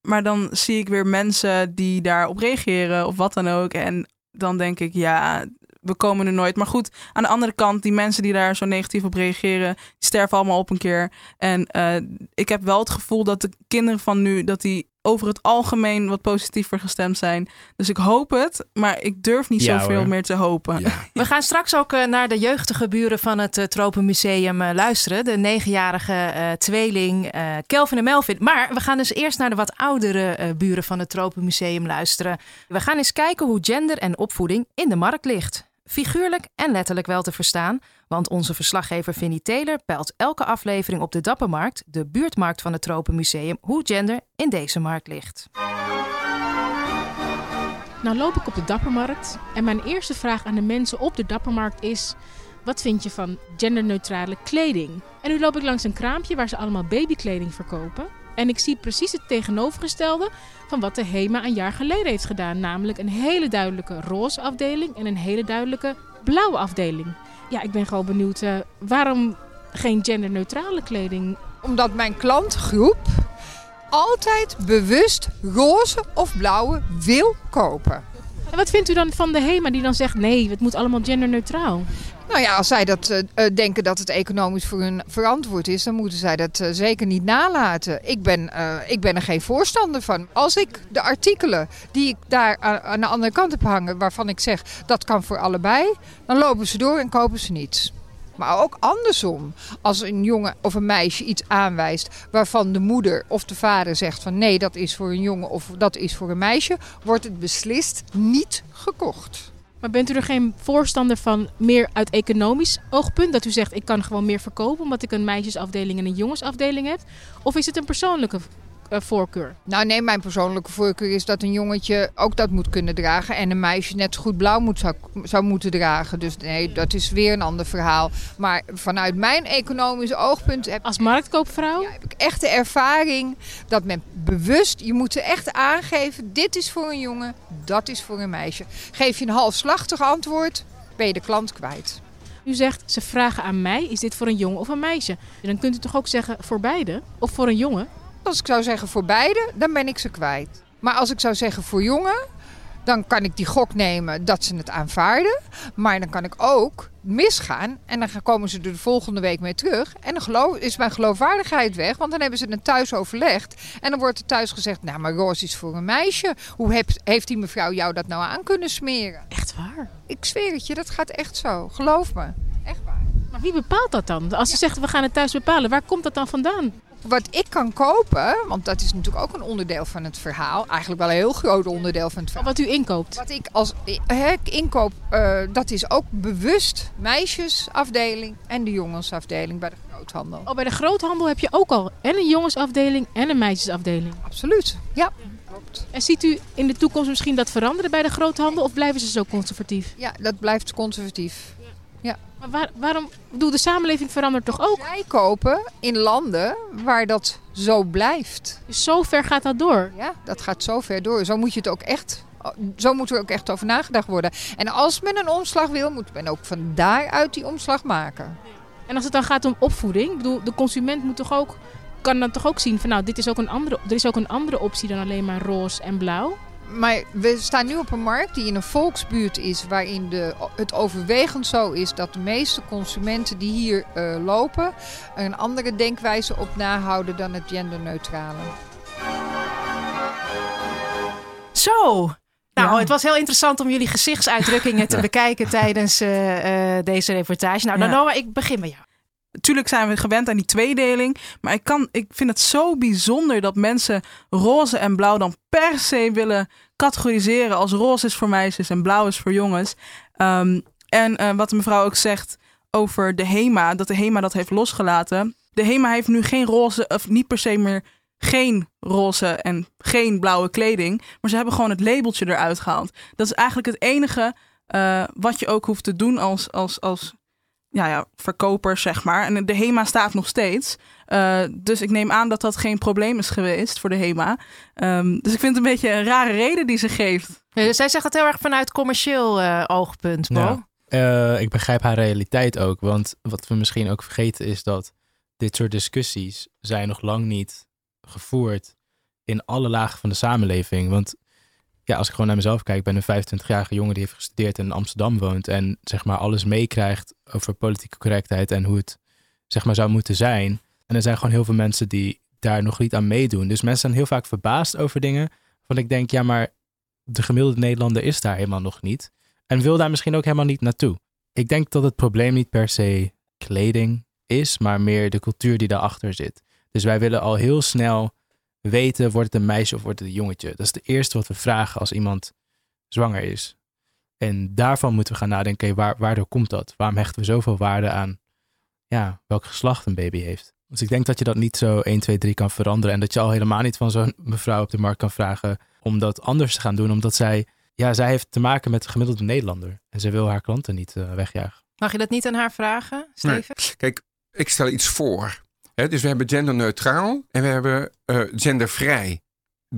Maar dan zie ik weer mensen die daarop reageren of wat dan ook. En dan denk ik, ja, we komen er nooit. Maar goed, aan de andere kant, die mensen die daar zo negatief op reageren, sterven allemaal op een keer. En eh, ik heb wel het gevoel dat de kinderen van nu, dat die over het algemeen wat positiever gestemd zijn. Dus ik hoop het, maar ik durf niet Ja, zoveel hoor. meer te hopen. Ja. We gaan straks ook eh, naar de jeugdige buren van het uh, Tropenmuseum eh, luisteren. De negenjarige eh, tweeling eh, Kelvin en Melvin. Maar we gaan dus eerst naar de wat oudere eh, buren van het Tropenmuseum luisteren. We gaan eens kijken hoe gender en opvoeding in de markt ligt. Figuurlijk en letterlijk wel te verstaan. Want onze verslaggever Vinnie Taylor peilt elke aflevering op de Dappermarkt, de buurtmarkt van het Tropenmuseum, hoe gender in deze markt ligt. Nou loop ik op de Dappermarkt en mijn eerste vraag aan de mensen op de Dappermarkt is... Wat vind je van genderneutrale kleding? En nu loop ik langs een kraampje waar ze allemaal babykleding verkopen. En ik zie precies het tegenovergestelde van wat de HEMA een jaar geleden heeft gedaan. Namelijk een hele duidelijke roze afdeling en een hele duidelijke blauwe afdeling. Ja, ik ben gewoon benieuwd uh, waarom geen genderneutrale kleding? Omdat mijn klantgroep altijd bewust roze of blauwe wil kopen. En wat vindt u dan van de HEMA die dan zegt nee, het moet allemaal genderneutraal? Nou ja, als zij dat uh, denken dat het economisch voor hun verantwoord is, dan moeten zij dat uh, zeker niet nalaten. Ik ben, ik ben er geen voorstander van. Als ik de artikelen die ik daar aan de andere kant heb hangen, waarvan ik zeg dat kan voor allebei, dan lopen ze door en kopen ze niets. Maar ook andersom. Als een jongen of een meisje iets aanwijst waarvan de moeder of de vader zegt van nee, dat is voor een jongen of dat is voor een meisje, wordt het beslist niet gekocht. Maar bent u er geen voorstander van meer uit economisch oogpunt? Dat u zegt ik kan gewoon meer verkopen omdat ik een meisjesafdeling en een jongensafdeling heb? Of is het een persoonlijke voorkeur? Nou nee, mijn persoonlijke voorkeur is dat een jongetje ook dat moet kunnen dragen. En een meisje net zo goed blauw moet, zou, zou moeten dragen. Dus nee, dat is weer een ander verhaal. Maar vanuit mijn economische oogpunt... Heb, Als marktkoopvrouw? Ja, heb ik echt de ervaring dat men bewust... Je moet er echt aangeven, dit is voor een jongen, dat is voor een meisje. Geef je een halfslachtig antwoord, ben je de klant kwijt. U zegt, ze vragen aan mij, is dit voor een jongen of een meisje? En dan kunt u toch ook zeggen voor beide? Of voor een jongen? Als ik zou zeggen voor beide, dan ben ik ze kwijt. Maar als ik zou zeggen voor jongen, dan kan ik die gok nemen dat ze het aanvaarden. Maar dan kan ik ook misgaan en dan komen ze er de volgende week mee terug. En dan geloof, is mijn geloofwaardigheid weg, want dan hebben ze het thuis overlegd. En dan wordt er thuis gezegd, nou maar roze is voor een meisje. Hoe heeft, heeft die mevrouw jou dat nou aan kunnen smeren? Echt waar? Ik zweer het je, dat gaat echt zo. Geloof me. Echt waar. Maar wie bepaalt dat dan? Als ze ja. zegt we gaan het thuis bepalen, waar komt dat dan vandaan? Wat ik kan kopen, want dat is natuurlijk ook een onderdeel van het verhaal. Eigenlijk wel een heel groot onderdeel van het verhaal. Wat u inkoopt. Wat ik als hè, ik inkoop, eh, dat is ook bewust meisjesafdeling en de jongensafdeling bij de groothandel. Oh, bij de groothandel heb je ook al en een jongensafdeling en een meisjesafdeling. Absoluut, ja. Klopt. En ziet u in de toekomst misschien dat veranderen bij de groothandel of blijven ze zo conservatief? Ja, dat blijft conservatief. Maar waar, waarom? Bedoel, de samenleving verandert toch ook? Zij kopen in landen waar dat zo blijft. Dus zo ver gaat dat door. Ja, dat gaat zo ver door. Zo moet je het ook echt. Zo moet er ook echt over nagedacht worden. En als men een omslag wil, moet men ook van daaruit die omslag maken. En als het dan gaat om opvoeding, ik bedoel, de consument moet toch ook, kan dan toch ook zien van nou, dit is ook een andere, er is ook een andere optie dan alleen maar roze en blauw. Maar we staan nu op een markt die in een volksbuurt is, waarin de, het overwegend zo is dat de meeste consumenten die hier eh, lopen een andere denkwijze op nahouden dan het genderneutrale. Zo. Nou, het was heel interessant om jullie gezichtsuitdrukkingen te bekijken tijdens eh, eh, deze reportage. Nou, Ja. Noah, ik begin bij jou. Natuurlijk zijn we gewend aan die tweedeling. Maar ik, kan, ik vind het zo bijzonder dat mensen roze en blauw dan per se willen categoriseren. Als roze is voor meisjes en blauw is voor jongens. Ehm, en eh, wat de mevrouw ook zegt over de HEMA, dat de HEMA dat heeft losgelaten. De HEMA heeft nu geen roze, of niet per se meer geen roze en geen blauwe kleding. Maar ze hebben gewoon het labeltje eruit gehaald. Dat is eigenlijk het enige eh, wat je ook hoeft te doen als, als, als ja, ja, verkopers, zeg maar. En de HEMA staat nog steeds. Eh, dus ik neem aan dat dat geen probleem is geweest voor de HEMA. Ehm, dus ik vind het een beetje een rare reden die ze geeft. Eh, zij zegt het heel erg vanuit commercieel eh, oogpunt, Bo. Ja. Eh, ik begrijp haar realiteit ook. Want wat we misschien ook vergeten is dat dit soort discussies zijn nog lang niet gevoerd in alle lagen van de samenleving. Want ja, als ik gewoon naar mezelf kijk, ik ben een 25-jarige jongen die heeft gestudeerd en in Amsterdam woont en zeg maar alles meekrijgt over politieke correctheid en hoe het zeg maar zou moeten zijn. En er zijn gewoon heel veel mensen die daar nog niet aan meedoen. Dus mensen zijn heel vaak verbaasd over dingen. Van ik denk, ja, maar de gemiddelde Nederlander is daar helemaal nog niet. En wil daar misschien ook helemaal niet naartoe. Ik denk dat het probleem niet per se kleding is, maar meer de cultuur die daarachter zit. Dus wij willen al heel snel weten, wordt het een meisje of wordt het een jongetje? Dat is het eerste wat we vragen als iemand zwanger is. En daarvan moeten we gaan nadenken, waar, waardoor komt dat? Waarom hechten we zoveel waarde aan ja, welk geslacht een baby heeft? Dus ik denk dat je dat niet zo 1, 2, 3 kan veranderen. En dat je al helemaal niet van zo'n mevrouw op de markt kan vragen om dat anders te gaan doen. Omdat zij, ja, zij heeft te maken met de gemiddelde Nederlander. En ze wil haar klanten niet eh, wegjagen. Mag je dat niet aan haar vragen, Steven? Kijk, ik stel iets voor. Dus we hebben genderneutraal en we hebben eh, gendervrij.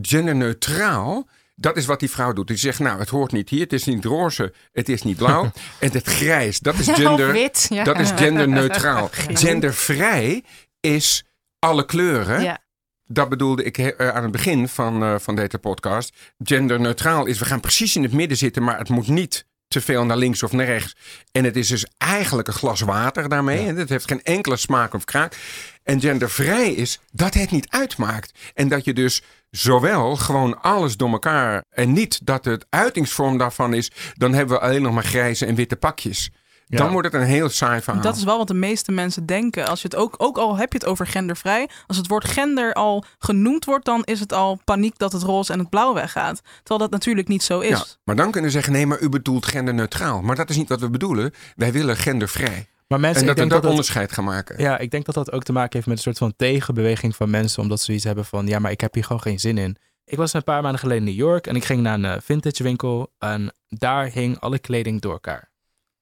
Genderneutraal, dat is wat die vrouw doet. Die zegt, nou, het hoort niet hier, het is niet roze, het is niet blauw. en het grijs, dat is gender, wit. Ja. dat is genderneutraal. Gendervrij is alle kleuren. Ja. Dat bedoelde ik eh, aan het begin van, eh, van deze podcast. Genderneutraal is, we gaan precies in het midden zitten, maar het moet niet te veel naar links of naar rechts. En het is dus eigenlijk een glas water daarmee. En het heeft geen enkele smaak of kraak. En gendervrij is dat het niet uitmaakt. En dat je dus zowel gewoon alles door elkaar. En niet dat het uitingsvorm daarvan is. Dan hebben we alleen nog maar grijze en witte pakjes. Dan wordt het een heel saai verhaal. Dat is wel wat de meeste mensen denken. Als je het ook, ook al heb je het over gendervrij. Als het woord gender al genoemd wordt, dan is het al paniek dat het roze en het blauw weggaat. Terwijl dat natuurlijk niet zo is. Ja, maar dan kunnen we zeggen, nee, maar u bedoelt genderneutraal. Maar dat is niet wat we bedoelen. Wij willen gendervrij. Maar mensen, En dat ik denk dat onderscheid gaan maken. ja, ik denk dat dat ook te maken heeft met een soort van tegenbeweging van mensen. Omdat ze zoiets hebben van, ja, maar ik heb hier gewoon geen zin in. Ik was een paar maanden geleden in New York en ik ging naar een eh, vintage winkel. En daar hing alle kleding door elkaar.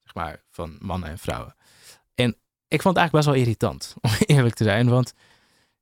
Zeg maar, van mannen en vrouwen. En ik vond het eigenlijk best wel irritant, om eerlijk te zijn. Want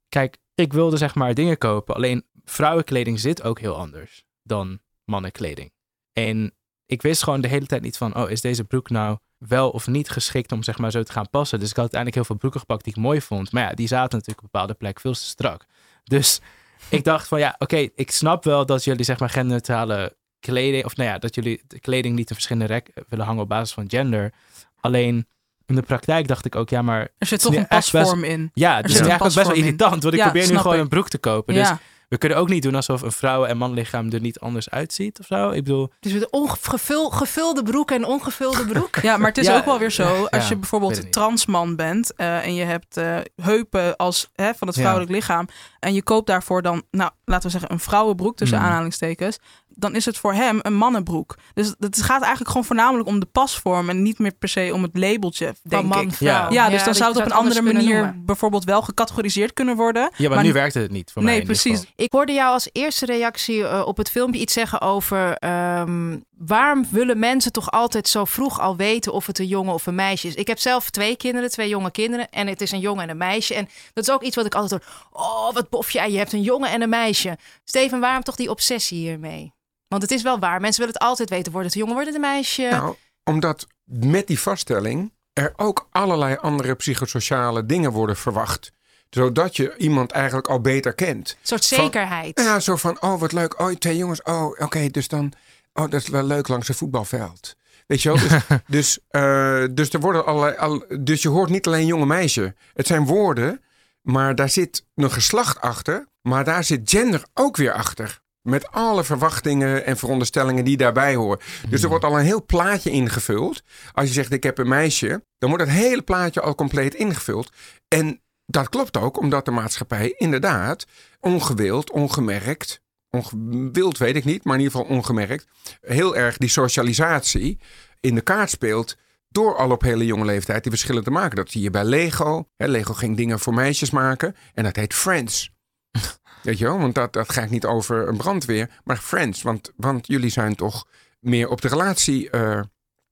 kijk, ik wilde zeg maar dingen kopen. Alleen vrouwenkleding zit ook heel anders dan mannenkleding. En ik wist gewoon de hele tijd niet van, oh, is deze broek nou wel of niet geschikt om zeg maar zo te gaan passen. Dus ik had uiteindelijk heel veel broeken gepakt die ik mooi vond. Maar ja, die zaten natuurlijk op een bepaalde plek veel te strak. Dus ik dacht van ja, oké, ik snap wel dat jullie zeg maar genderneutrale kleding, of nou ja, dat jullie de kleding niet in verschillende rek willen hangen op basis van gender. Alleen in de praktijk dacht ik ook, ja, maar Er zit toch een best- pasvorm in. ja, dus zit het is een eigenlijk best wel irritant, want ik Ja, probeer nu gewoon ik. een broek te kopen. Dus ja. We kunnen ook niet doen alsof een vrouw- en manlichaam er niet anders uitziet of zo. Ik bedoel, Dus met een ongevul, gevulde broek en ongevulde broek. Ja, maar het is Ja, ook wel weer zo. ja, Als je bijvoorbeeld transman bent eh, en je hebt eh, heupen als, hè, van het Ja. vrouwelijk lichaam. En je koopt daarvoor dan, nou, laten we zeggen, een vrouwenbroek tussen Mhm. aanhalingstekens. Dan is het voor hem een mannenbroek. Dus het gaat eigenlijk gewoon voornamelijk om de pasvorm. En niet meer per se om het labeltje, Van denk man, ik. vrouw. Ja, dus dan dat zou het op een andere manier noemen. bijvoorbeeld wel gecategoriseerd kunnen worden. ja, maar, Maar nu werkte het niet voor Nee, mij. precies. Ik hoorde jou als eerste reactie eh, op het filmpje iets zeggen over ehm, waarom willen mensen toch altijd zo vroeg al weten of het een jongen of een meisje is. Ik heb zelf twee kinderen, twee jonge kinderen en het is een jongen en een meisje. En dat is ook iets wat ik altijd hoor. Oh, wat bof jij, je hebt een jongen en een meisje. Steven, waarom toch die obsessie hiermee? Want het is wel waar, mensen willen het altijd weten. Wordt het een jongen, wordt het een meisje? Nou, omdat met die vaststelling er ook allerlei andere psychosociale dingen worden verwacht. Zodat je iemand eigenlijk al beter kent. een soort van- zekerheid. Ja, zo van, oh wat leuk. Oh, twee jongens. Oh, oké, dus dan... Oh, dat is wel leuk langs een voetbalveld. Weet je wel? Dus, dus, eh, dus er worden allerlei... Al, dus je hoort niet alleen jonge meisje. Het zijn woorden, maar daar zit een geslacht achter. Maar daar zit gender ook weer achter. Met alle verwachtingen en veronderstellingen die daarbij horen. Dus er wordt al een heel plaatje ingevuld. Als je zegt, ik heb een meisje, dan wordt het hele plaatje al compleet ingevuld. En dat klopt ook, omdat de maatschappij inderdaad ongewild, ongemerkt, ongewild weet ik niet, maar in ieder geval ongemerkt, heel erg die socialisatie in de kaart speelt. Door al op hele jonge leeftijd die verschillen te maken. Dat zie je bij Lego. Lego ging dingen voor meisjes maken. En dat heet Friends. Weet je wel? Want dat, dat gaat niet over een brandweer. Maar Friends. Want, want jullie zijn toch meer op de relatie. eh,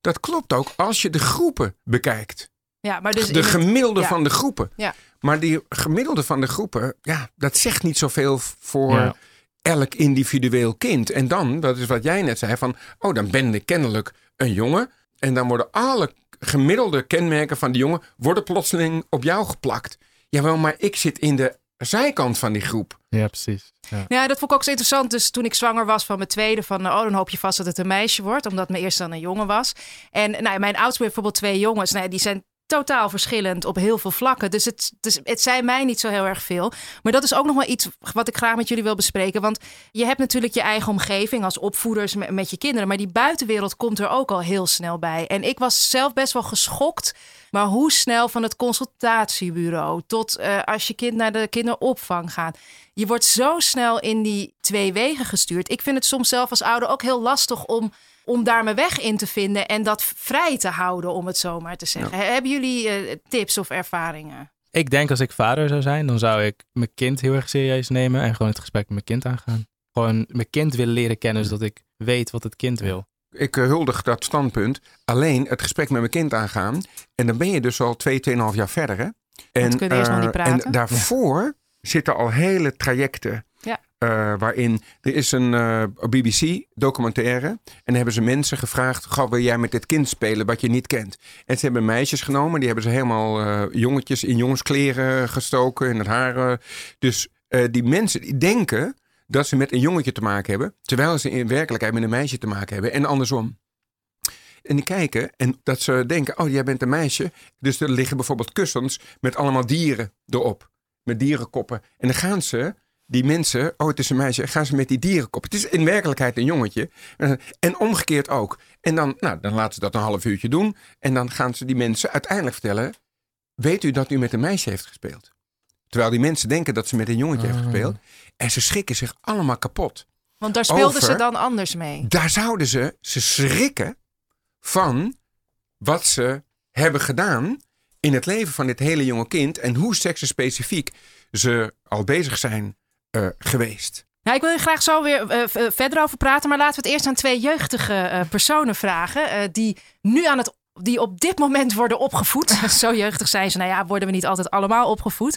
dat klopt ook als je de groepen bekijkt. Ja, maar dus de het- gemiddelde ja. van de groepen. Ja. Maar die gemiddelde van de groepen, ja, dat zegt niet zoveel voor Ja. elk individueel kind. En dan, dat is wat jij net zei, van, oh, dan ben ik kennelijk een jongen. En dan worden alle gemiddelde kenmerken van die jongen, worden plotseling op jou geplakt. Jawel, maar ik zit in de zijkant van die groep. Ja, precies. Ja. Ja, dat vond ik ook zo interessant. Dus toen ik zwanger was van mijn tweede, van oh, dan hoop je vast dat het een meisje wordt, omdat mijn eerste dan een jongen was. En nou, mijn oudste heeft bijvoorbeeld twee jongens. Nou, die zijn totaal verschillend op heel veel vlakken. Dus het, dus het zei mij niet zo heel erg veel. Maar dat is ook nog wel iets wat ik graag met jullie wil bespreken. Want je hebt natuurlijk je eigen omgeving als opvoeders met, met je kinderen. Maar die buitenwereld komt er ook al heel snel bij. En ik was zelf best wel geschokt. Maar hoe snel van het consultatiebureau tot eh, als je kind naar de kinderopvang gaat. Je wordt zo snel in die twee wegen gestuurd. Ik vind het soms zelf als ouder ook heel lastig om, om daar mijn weg in te vinden en dat vrij te houden, om het zo maar te zeggen. Hebben jullie eh, tips of ervaringen? Ik denk als ik vader zou zijn, dan zou ik mijn kind heel erg serieus nemen en gewoon het gesprek met mijn kind aangaan. Gewoon mijn kind willen leren kennen, zodat ik weet wat het kind wil. Ik eh, huldig dat standpunt. Alleen het gesprek met mijn kind aangaan. En dan ben je dus al twee, tweeënhalf jaar verder. Hè? En, kun je eerst nog niet eh, praten. En daarvoor zitten al hele trajecten. Ja. eh, waarin er is een eh, BBC documentaire. En dan hebben ze mensen gevraagd: Goh, wil jij met dit kind spelen wat je niet kent? En ze hebben meisjes genomen, die hebben ze helemaal eh, jongetjes in jongenskleren gestoken in het haar. dus die mensen die denken dat ze met een jongetje te maken hebben, terwijl ze in werkelijkheid met een meisje te maken hebben en andersom. En die kijken en dat ze denken, oh jij bent een meisje. Dus er liggen bijvoorbeeld kussens met allemaal dieren erop. Met dierenkoppen. En dan gaan ze, die mensen, oh het is een meisje, gaan ze met die dierenkop. Het is in werkelijkheid een jongetje. En omgekeerd ook. En dan, nou, dan laten ze dat een half uurtje doen. En dan gaan ze die mensen uiteindelijk vertellen, weet u dat u met een meisje heeft gespeeld? Terwijl die mensen denken dat ze met een jongetje heeft Ah. gespeeld. En ze schrikken zich allemaal kapot. Want daar speelden ze dan anders mee. Daar zouden ze, ze schrikken van wat ze hebben gedaan in het leven van dit hele jonge kind. En hoe seksenspecifiek ze al bezig zijn geweest. Nou, ik wil je graag zo weer eh, eh, verder over praten. Maar laten we het eerst aan twee jeugdige eh, personen vragen. eh, die nu aan het. Die op dit moment worden opgevoed. zo jeugdig zijn ze. Nou ja, worden we niet altijd allemaal opgevoed.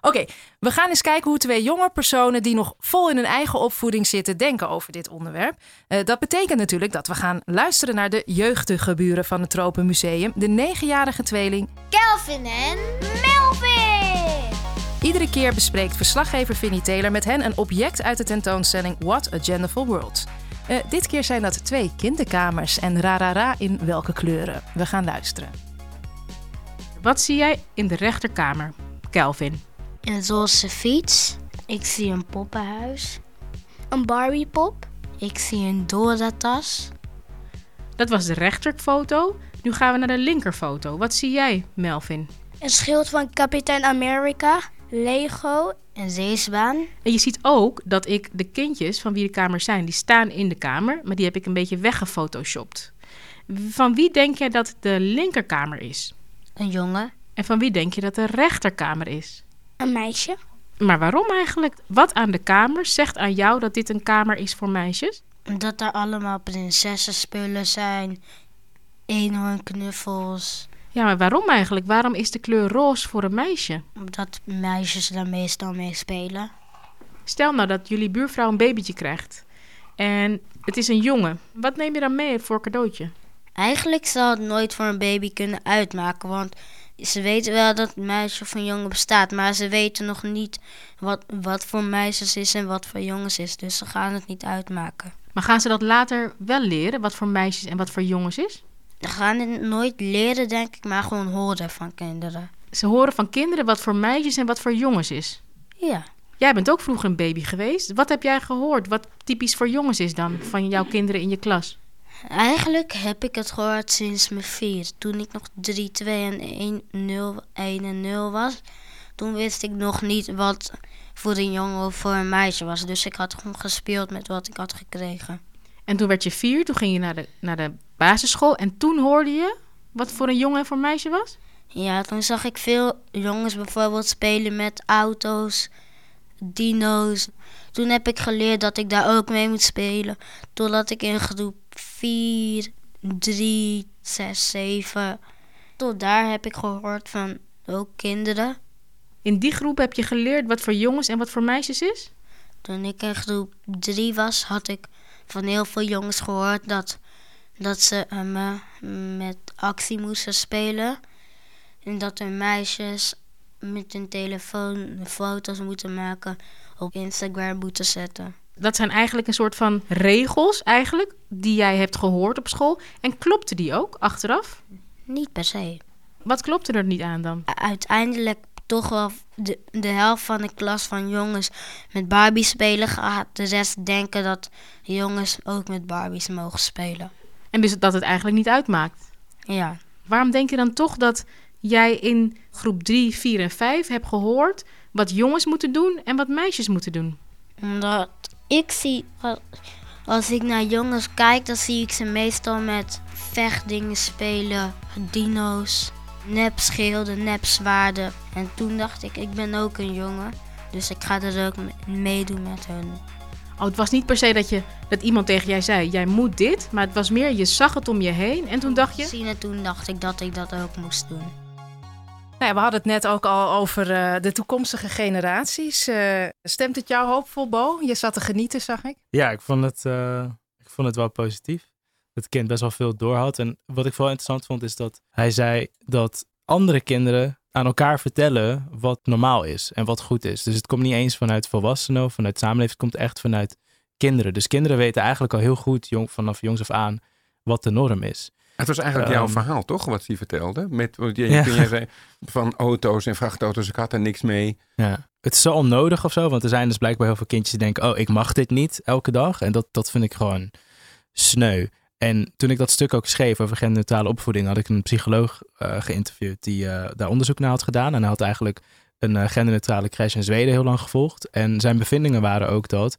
Oké, we gaan eens kijken hoe twee jonge personen die nog vol in hun eigen opvoeding zitten denken over dit onderwerp. Eh, dat betekent natuurlijk dat we gaan luisteren naar de jeugdige buren van het Tropenmuseum. De negenjarige tweeling Kelvin en Melvin. Iedere keer bespreekt verslaggever Vinnie Taylor met hen een object uit de tentoonstelling What a Genderful World. Eh, dit keer zijn dat twee kinderkamers en rarara in welke kleuren. We gaan luisteren. Wat zie jij in de rechterkamer, Kelvin? Een roze fiets. Ik zie een poppenhuis. Een Barbiepop. Ik zie een Dora-tas. Dat was de rechterfoto. Nu gaan we naar de linkerfoto. Wat zie jij, Melvin? Een schild van Kapitein Amerika. Lego. Een zeesbaan. En je ziet ook dat ik de kindjes van wie de kamers zijn, die staan in de kamer, maar die heb ik een beetje weggefotoshopt. Van wie denk jij dat de linkerkamer is? Een jongen. En van wie denk je dat de rechterkamer is? Een meisje. Maar waarom eigenlijk? Wat aan de kamer zegt aan jou dat dit een kamer is voor meisjes? Dat er allemaal prinsessenspullen zijn. Eenhoornknuffels. Ja, maar waarom eigenlijk? Waarom is de kleur roze voor een meisje? Omdat meisjes daar meestal mee spelen. Stel nou dat jullie buurvrouw een babytje krijgt. En het is een jongen. Wat neem je dan mee voor cadeautje? Eigenlijk zal het nooit voor een baby kunnen uitmaken. Want ze weten wel dat een meisje of een jongen bestaat. Maar ze weten nog niet wat, wat voor meisjes is en wat voor jongens is. Dus ze gaan het niet uitmaken. Maar gaan ze dat later wel leren, wat voor meisjes en wat voor jongens is? Ze gaan het nooit leren, denk ik, maar gewoon horen van kinderen. Ze horen van kinderen wat voor meisjes en wat voor jongens is. Ja. Jij bent ook vroeger een baby geweest. Wat heb jij gehoord? Wat typisch voor jongens is dan van jouw kinderen in je klas? Eigenlijk heb ik het gehoord sinds mijn vier. Toen ik nog 3, 2 en 1, 0, 1 en 0 was. Toen wist ik nog niet wat voor een jongen of voor een meisje was. Dus ik had gewoon gespeeld met wat ik had gekregen. En toen werd je vier, toen ging je naar de, naar de basisschool. En toen hoorde je wat voor een jongen en voor een meisje was? Ja, toen zag ik veel jongens bijvoorbeeld spelen met auto's, dino's. Toen heb ik geleerd dat ik daar ook mee moet spelen. Totdat ik in groep 4, 3, 6, 7. Tot daar heb ik gehoord van ook kinderen. In die groep heb je geleerd wat voor jongens en wat voor meisjes is? Toen ik in groep 3 was, had ik van heel veel jongens gehoord dat, dat ze uh, met actie moesten spelen. En dat er meisjes met hun telefoon foto's moeten maken, op Instagram moeten zetten. Dat zijn eigenlijk een soort van regels, eigenlijk, die jij hebt gehoord op school. En klopte die ook achteraf? Niet per se. Wat klopte er niet aan dan? Uiteindelijk toch wel de, de helft van de klas van jongens met Barbie spelen gaat. De rest denken dat jongens ook met Barbies mogen spelen. En dus dat het eigenlijk niet uitmaakt? Ja. Waarom denk je dan toch dat jij in groep 3, 4 en 5 hebt gehoord wat jongens moeten doen en wat meisjes moeten doen? Omdat ik zie, als ik naar jongens kijk, dan zie ik ze meestal met vechtdingen spelen, dino's, nepschilden, nepzwaarden. En toen dacht ik, ik ben ook een jongen, dus ik ga er ook meedoen met hun. Oh, het was niet per se dat, je, dat iemand tegen jij zei, jij moet dit, maar het was meer, je zag het om je heen en toen dacht je... Zien en toen dacht ik dat ik dat ook moest doen. Nou ja, we hadden het net ook al over uh, de toekomstige generaties. Uh, stemt het jou hoopvol, Bo? Je zat te genieten, zag ik. Ja, ik vond het, uh, ik vond het wel positief. Dat het kind best wel veel doorhad. En wat ik vooral interessant vond, is dat hij zei dat andere kinderen aan elkaar vertellen wat normaal is en wat goed is. Dus het komt niet eens vanuit volwassenen of vanuit samenleving, het komt echt vanuit kinderen. Dus kinderen weten eigenlijk al heel goed jong, vanaf jongs af aan wat de norm is. Het was eigenlijk jouw Um, verhaal, toch? Wat hij vertelde. Met, je, Ja. kun je zei, van auto's en vrachtauto's, ik had er niks mee. Ja, het is zo onnodig of zo, want er zijn dus blijkbaar heel veel kindjes die denken, oh, ik mag dit niet elke dag. En dat, dat vind ik gewoon sneu. En toen ik dat stuk ook schreef over genderneutrale opvoeding, had ik een psycholoog eh, geïnterviewd die eh, daar onderzoek naar had gedaan. En hij had eigenlijk een eh, genderneutrale crash in Zweden heel lang gevolgd. En zijn bevindingen waren ook dat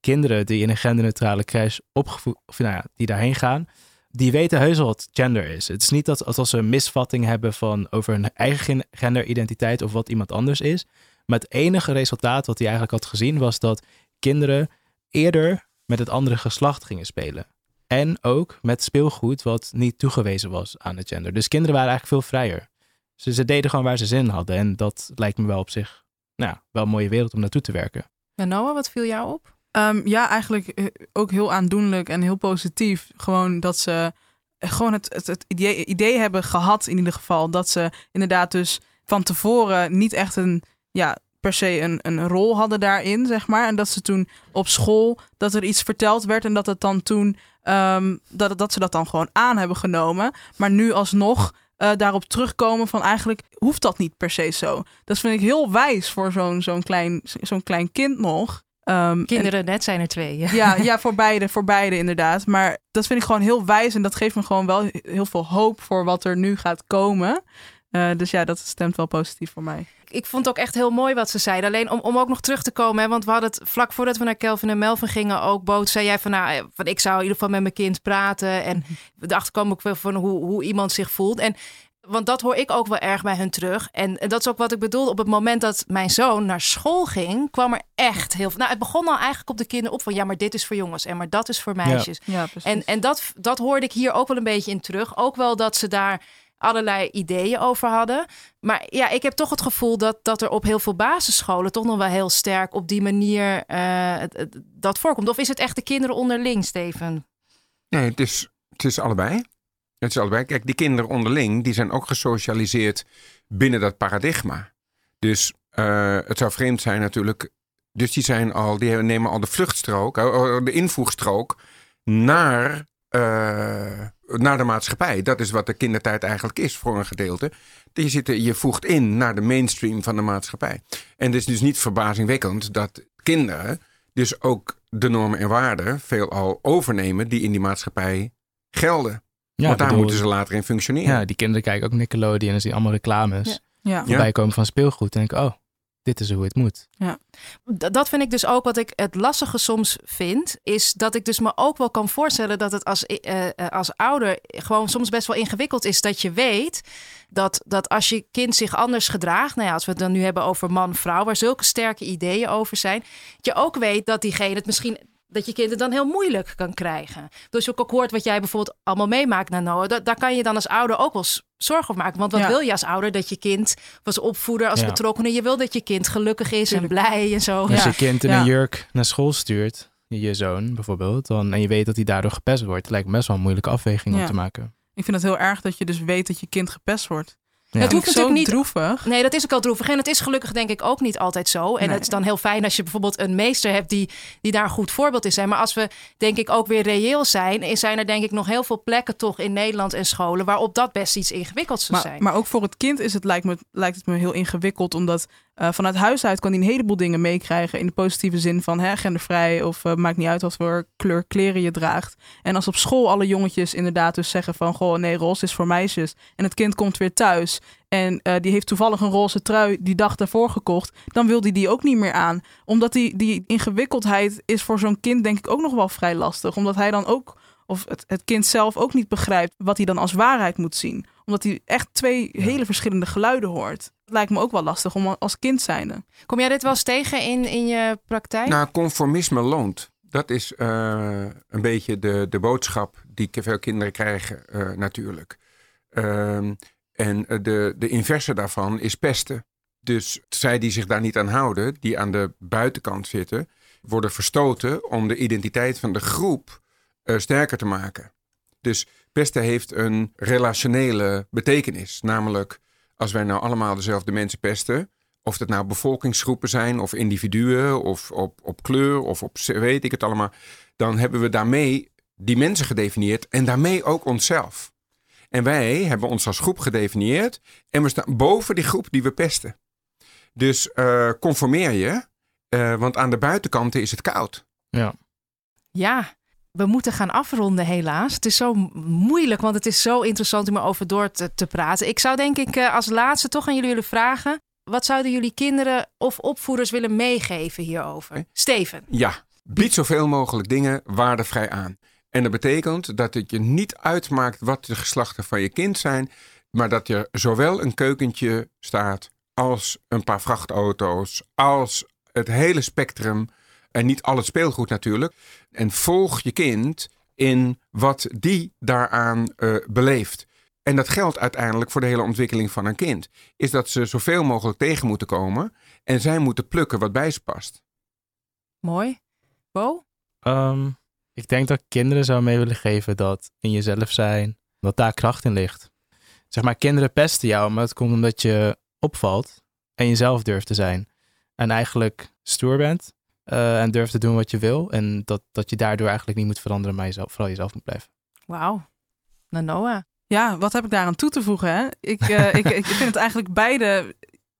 kinderen die in een genderneutrale crash opgevoed, of nou ja, die daarheen gaan, die weten heus wat gender is. Het is niet dat als ze een misvatting hebben van over hun eigen gen- genderidentiteit of wat iemand anders is. Maar het enige resultaat wat hij eigenlijk had gezien was dat kinderen eerder met het andere geslacht gingen spelen. En ook met speelgoed wat niet toegewezen was aan het gender. Dus kinderen waren eigenlijk veel vrijer. Ze, ze deden gewoon waar ze zin in hadden. En dat lijkt me wel op zich nou, wel een mooie wereld om naartoe te werken. En Noah, wat viel jou op? Ehm, ja, eigenlijk eh, ook heel aandoenlijk en heel positief. Gewoon dat ze gewoon het, het, het idee, idee hebben gehad in ieder geval. Dat ze inderdaad dus van tevoren niet echt een, ja, per se een, een rol hadden daarin, zeg maar. En dat ze toen op school, dat er iets verteld werd en dat het dan toen, ehm, dat, dat ze dat dan gewoon aan hebben genomen. Maar nu alsnog eh, daarop terugkomen van eigenlijk hoeft dat niet per se zo. Dat vind ik heel wijs voor zo'n zo'n klein, zo'n klein kind nog. Um, Kinderen net zijn er twee. Ja, ja voor, beide, voor beide inderdaad. Maar dat vind ik gewoon heel wijs en dat geeft me gewoon wel heel veel hoop voor wat er nu gaat komen. Uh, dus ja, dat stemt wel positief voor mij. Ik vond het ook echt heel mooi wat ze zeiden. Alleen om, om ook nog terug te komen, hè, want we hadden het vlak voordat we naar Kelvin en Melvin gingen ook. Boot zei jij van, nou, van ik zou in ieder geval met mijn kind praten. En we dachten kwam ook wel van hoe, hoe iemand zich voelt. En want dat hoor ik ook wel erg bij hun terug. En, en dat is ook wat ik bedoelde. Op het moment dat mijn zoon naar school ging, kwam er echt heel veel. Nou, het begon al eigenlijk op de kinderen op van ja, maar dit is voor jongens en maar dat is voor meisjes. Ja, ja precies. En, en dat, dat hoorde ik hier ook wel een beetje in terug. Ook wel dat ze daar allerlei ideeën over hadden. Maar ja, ik heb toch het gevoel dat, dat er op heel veel basisscholen toch nog wel heel sterk op die manier uh, dat voorkomt. Of is het echt de kinderen onderling, Steven? Nee, het is, het is allebei. Het is allebei. Kijk, die kinderen onderling, die zijn ook gesocialiseerd binnen dat paradigma. Dus uh, het zou vreemd zijn natuurlijk. Dus die zijn al, die nemen al de vluchtstrook, de invoegstrook naar naar de maatschappij. Dat is wat de kindertijd eigenlijk is voor een gedeelte. Je, zit, je voegt in naar de mainstream van de maatschappij. En het is dus niet verbazingwekkend dat kinderen dus ook de normen en waarden veelal overnemen die in die maatschappij gelden. Ja, Want daar bedoel, moeten ze later in functioneren. Ja, die kinderen kijken ook Nickelodeon en zien allemaal reclames. Ja. Ja. Voorbij komen van speelgoed. En denken, oh, dit is hoe het moet. Ja. Dat vind ik dus ook wat ik het lastige soms vind. Is dat ik dus me ook wel kan voorstellen dat het als, uh, als ouder gewoon soms best wel ingewikkeld is. Dat je weet dat, dat als je kind zich anders gedraagt. Nou ja, als we het dan nu hebben over man-vrouw. Waar zulke sterke ideeën over zijn. Je ook weet dat diegene het misschien dat je kind het dan heel moeilijk kan krijgen. Dus ook hoort wat jij bijvoorbeeld allemaal meemaakt Noah. Dat, daar kan je dan als ouder ook wel zorgen over maken. Want wat Ja. wil je als ouder? Dat je kind, als opvoeder, als Ja. betrokkenen... je wil dat je kind gelukkig is en blij en zo. Als Ja. je kind in Ja. een jurk naar school stuurt, je je zoon bijvoorbeeld, dan, en je weet dat hij daardoor gepest wordt, lijkt me best wel een moeilijke afweging Ja. om te maken. Ik vind het heel erg dat je dus weet dat je kind gepest wordt. Ja. Het hoeft natuurlijk niet- droevig. Nee, dat is ook al droevig. En het is gelukkig denk ik ook niet altijd zo. En Nee. het is dan heel fijn als je bijvoorbeeld een meester hebt die, die daar een goed voorbeeld in zijn. Maar als we denk ik ook weer reëel zijn, is- zijn er denk ik nog heel veel plekken toch in Nederland en scholen waarop dat best iets ingewikkelds zou zijn. maar ook voor het kind is het, lijkt, me, lijkt het me heel ingewikkeld. Omdat eh, vanuit huis uit kan hij een heleboel dingen meekrijgen. In de positieve zin van hè, gendervrij. Of eh, maakt niet uit wat voor kleur kleren je draagt. En als op school alle jongetjes inderdaad dus zeggen van... Goh, nee, roze is voor meisjes. En het kind komt weer thuis. En eh, die heeft toevallig een roze trui die dag daarvoor gekocht. Dan wil hij die ook niet meer aan. Omdat die, die ingewikkeldheid is voor zo'n kind denk ik ook nog wel vrij lastig. Omdat hij dan ook... Of het, het kind zelf ook niet begrijpt wat hij dan als waarheid moet zien omdat hij echt twee hele verschillende geluiden hoort. Het lijkt me ook wel lastig om als kind zijnde. Kom jij dit wel eens tegen in, in je praktijk? Nou, conformisme loont. Dat is eh, een beetje de, de boodschap die veel kinderen krijgen eh, natuurlijk. Ehm, en eh, de, de inverse daarvan is pesten. Dus zij die zich daar niet aan houden, die aan de buitenkant zitten, worden verstoten om de identiteit van de groep eh, sterker te maken. Dus pesten heeft een relationele betekenis. Namelijk, als wij nou allemaal dezelfde mensen pesten, of het nou bevolkingsgroepen zijn, of individuen, of op, op kleur, of op weet ik het allemaal. Dan hebben we daarmee die mensen gedefinieerd en daarmee ook onszelf. En wij hebben ons als groep gedefinieerd en we staan boven die groep die we pesten. Dus eh, conformeer je, eh, want aan de buitenkanten is het koud. Ja. Ja, we moeten gaan afronden helaas. Het is zo moeilijk, want het is zo interessant om erover door te, te praten. Ik zou denk ik eh, als laatste toch aan jullie willen vragen... wat zouden jullie kinderen of opvoeders willen meegeven hierover? Steven. Ja, bied zoveel mogelijk dingen waardevrij aan. En dat betekent dat het je niet uitmaakt wat de geslachten van je kind zijn, maar dat er zowel een keukentje staat als een paar vrachtauto's, als het hele spectrum en niet al het speelgoed natuurlijk. En volg je kind in wat die daaraan eh, beleeft. En dat geldt uiteindelijk voor de hele ontwikkeling van een kind. Is dat ze zoveel mogelijk tegen moeten komen en zij moeten plukken wat bij ze past. Mooi. Bo? Ehm, ik denk dat ik kinderen zou mee willen geven dat in jezelf zijn, dat daar kracht in ligt. Zeg maar, kinderen pesten jou, maar het komt omdat je opvalt en jezelf durft te zijn. En eigenlijk stoer bent eh, en durft te doen wat je wil. En dat, dat je daardoor eigenlijk niet moet veranderen, maar jezelf, vooral jezelf moet blijven. Wauw. Nou, Noah. Ja, wat heb ik daaraan toe te voegen? Hè? Ik, eh, ik, ik vind het eigenlijk beide,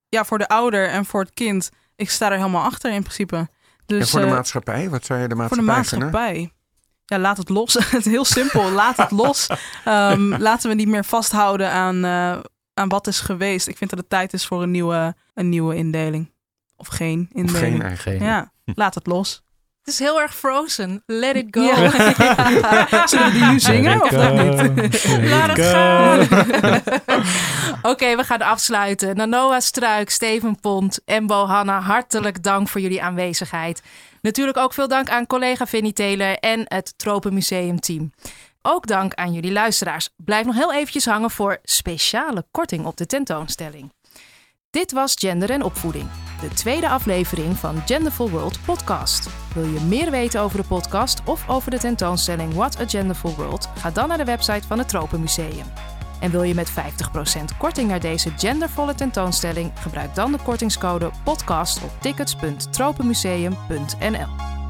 ja, voor de ouder en voor het kind, ik sta er helemaal achter in principe. Dus, en voor de eh, maatschappij? Wat zou je de voor de maatschappij vinden? maatschappij. Ja, laat het los. Het is heel simpel. Laat het los. Ehm, laten we niet meer vasthouden aan, eh, aan wat is geweest. Ik vind dat het tijd is voor een nieuwe, een nieuwe indeling. Of geen Of indeling. geen eigen. Ja, laat het los. Het is heel erg frozen. Let it go. Ja. Zullen we die nu zingen of dat niet? Laat het gaan. Oké, we gaan afsluiten. Nanoa Struik, Steven Pont en Bohanna, hartelijk dank voor jullie aanwezigheid. Natuurlijk ook veel dank aan collega Vinnie Taylor en het Tropenmuseum team. Ook dank aan jullie luisteraars. Blijf nog heel eventjes hangen voor speciale korting op de tentoonstelling. Dit was Gender en Opvoeding, de tweede aflevering van Genderful World podcast. Wil je meer weten over de podcast of over de tentoonstelling What a Genderful World? Ga dan naar de website van het Tropenmuseum. En wil je met 50% korting naar deze gendervolle tentoonstelling? Gebruik dan de kortingscode podcast op tickets.tropenmuseum.nl.